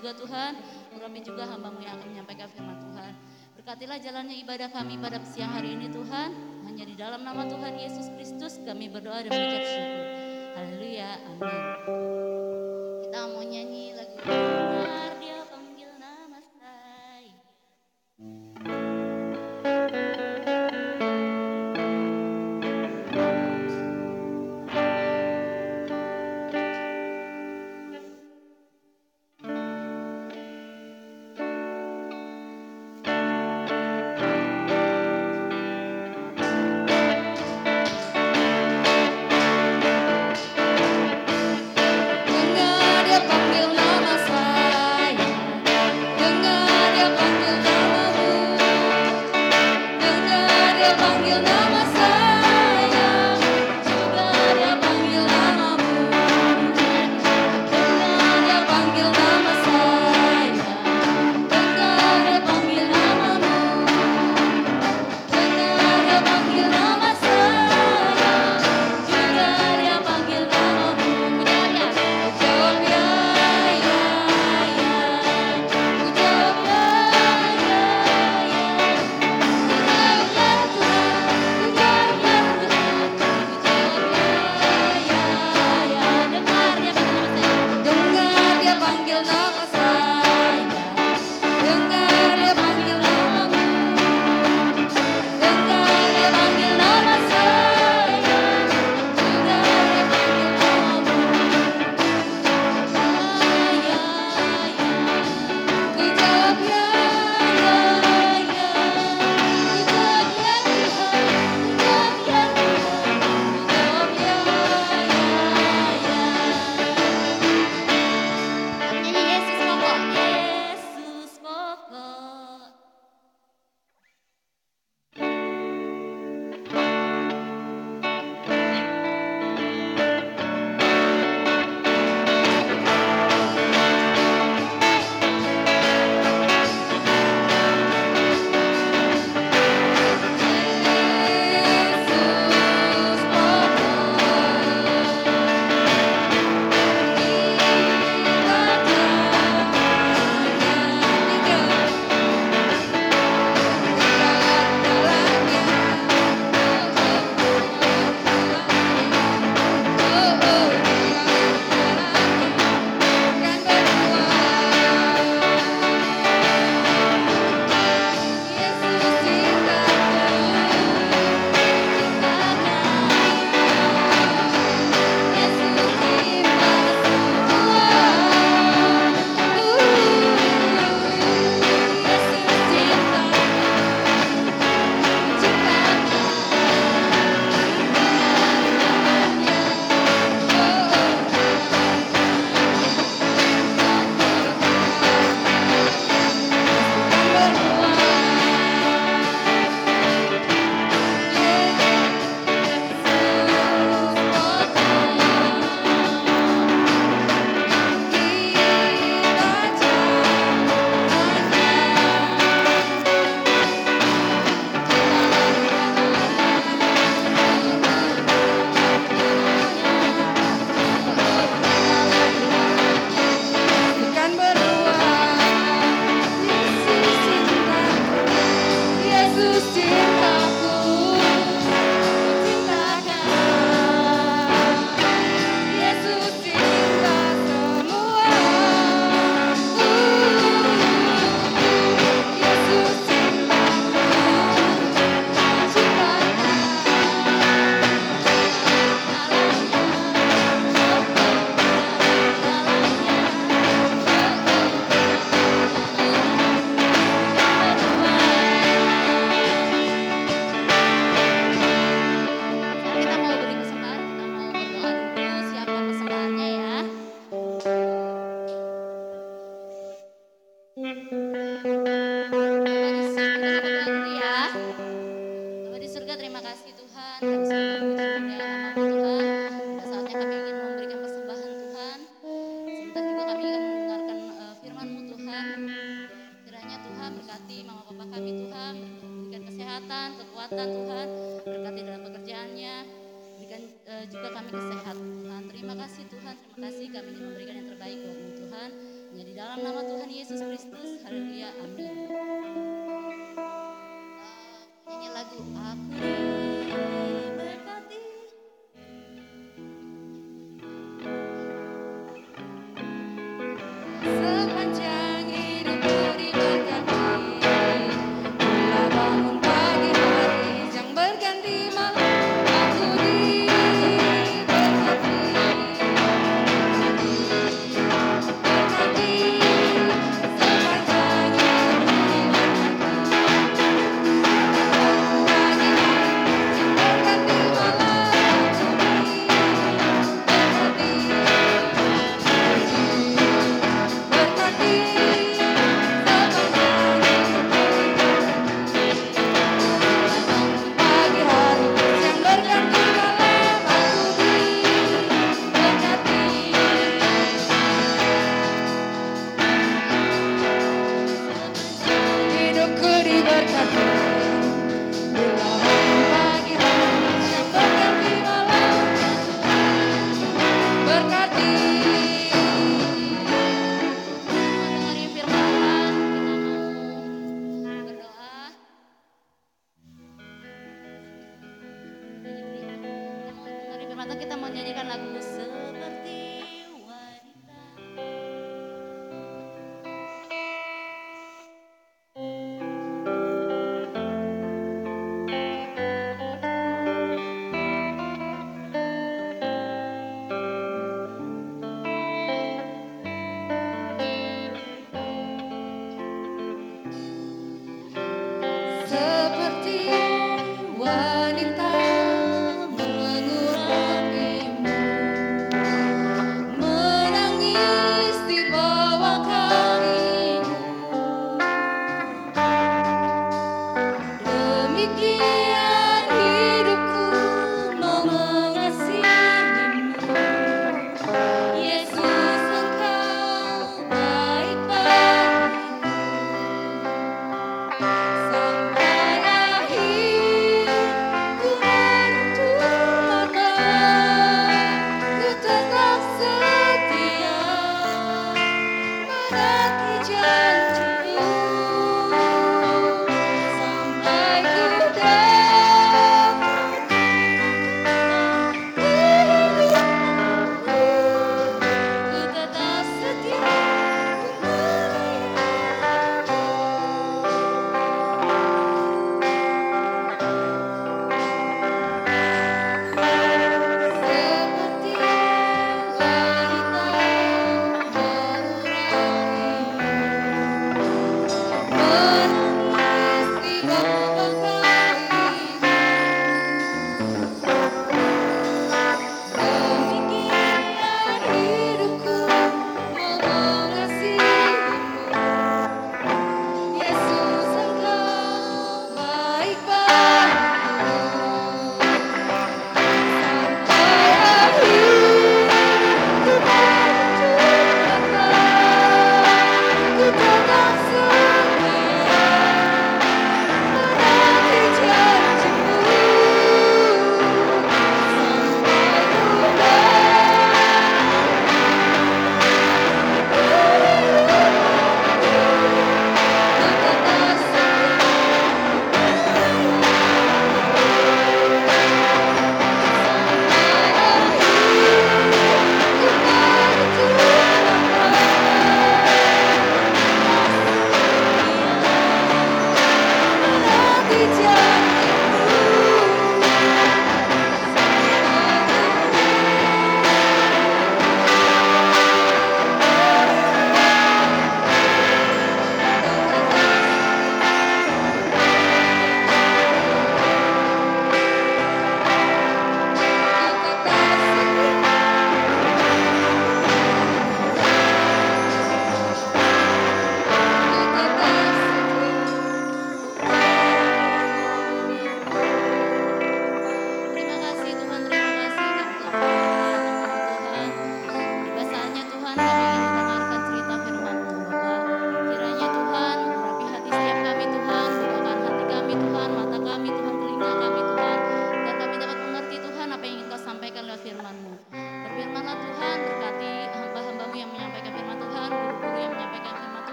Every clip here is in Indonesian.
juga Tuhan, urapi juga hambamu yang akan menyampaikan firman Tuhan. Berkatilah jalannya ibadah kami pada siang hari ini Tuhan. Hanya di dalam nama Tuhan Yesus Kristus kami berdoa dan mengucap syukur. Haleluya, amin. Kita mau nyanyi lagi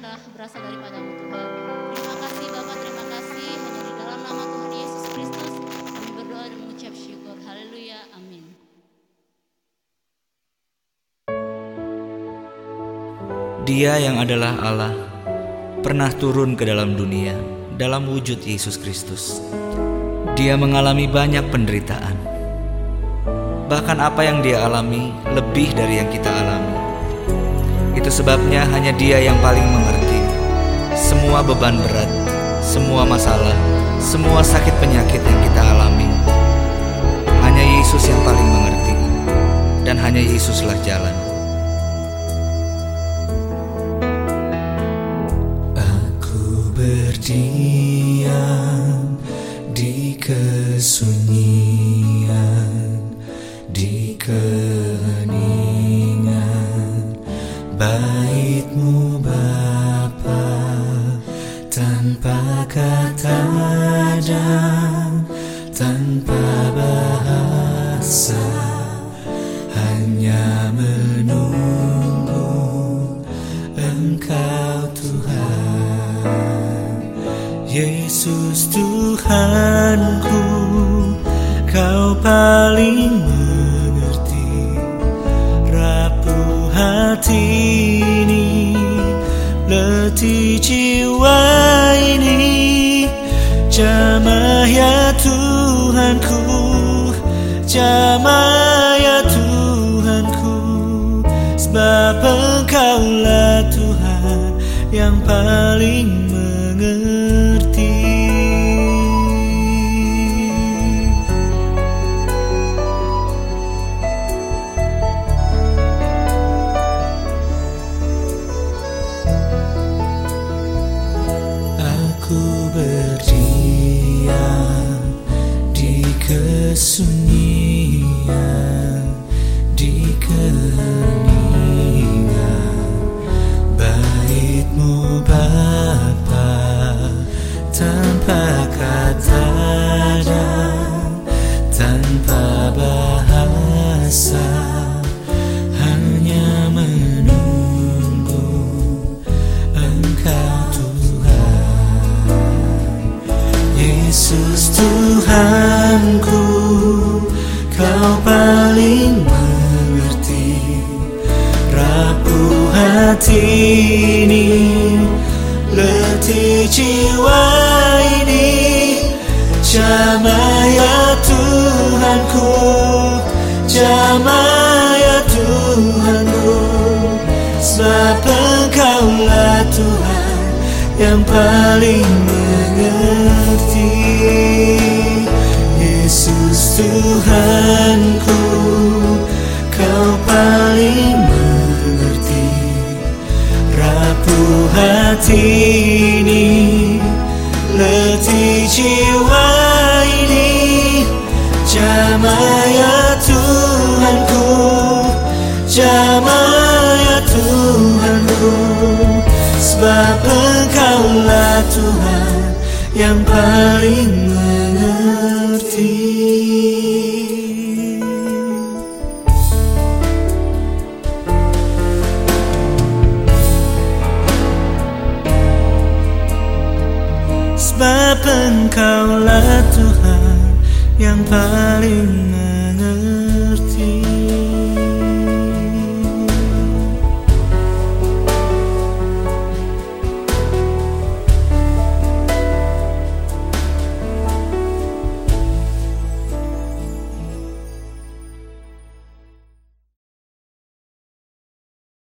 adalah berasal daripadamu Tuhan. Terima kasih Bapak, terima kasih. Hanya di dalam nama Tuhan Yesus Kristus kami berdoa dan mengucap syukur. Haleluya, amin. Dia yang adalah Allah pernah turun ke dalam dunia dalam wujud Yesus Kristus. Dia mengalami banyak penderitaan. Bahkan apa yang dia alami lebih dari yang kita alami. Itu sebabnya hanya dia yang paling mengerti semua beban berat, semua masalah, semua sakit penyakit yang kita alami. Hanya Yesus yang paling mengerti dan hanya Yesuslah jalan. Aku berdiam di kesunyian, di keheningan Sebab engkaulah Tuhan Yang paling Yesus Tuhanku Kau paling mengerti Rapuh hati ini Letih jiwa ini. Jamah ya Tuhanku Jamah ya Tuhanku. Sebab engkaulah Tuhan Yang paling Tuhanku Kau paling mengerti Rapuh hati ini Letih jiwa ini Jamah ya Tuhanku Jamah ya Tuhanku. Sebab engkaulah Tuhan Yang paling mengerti paling mengerti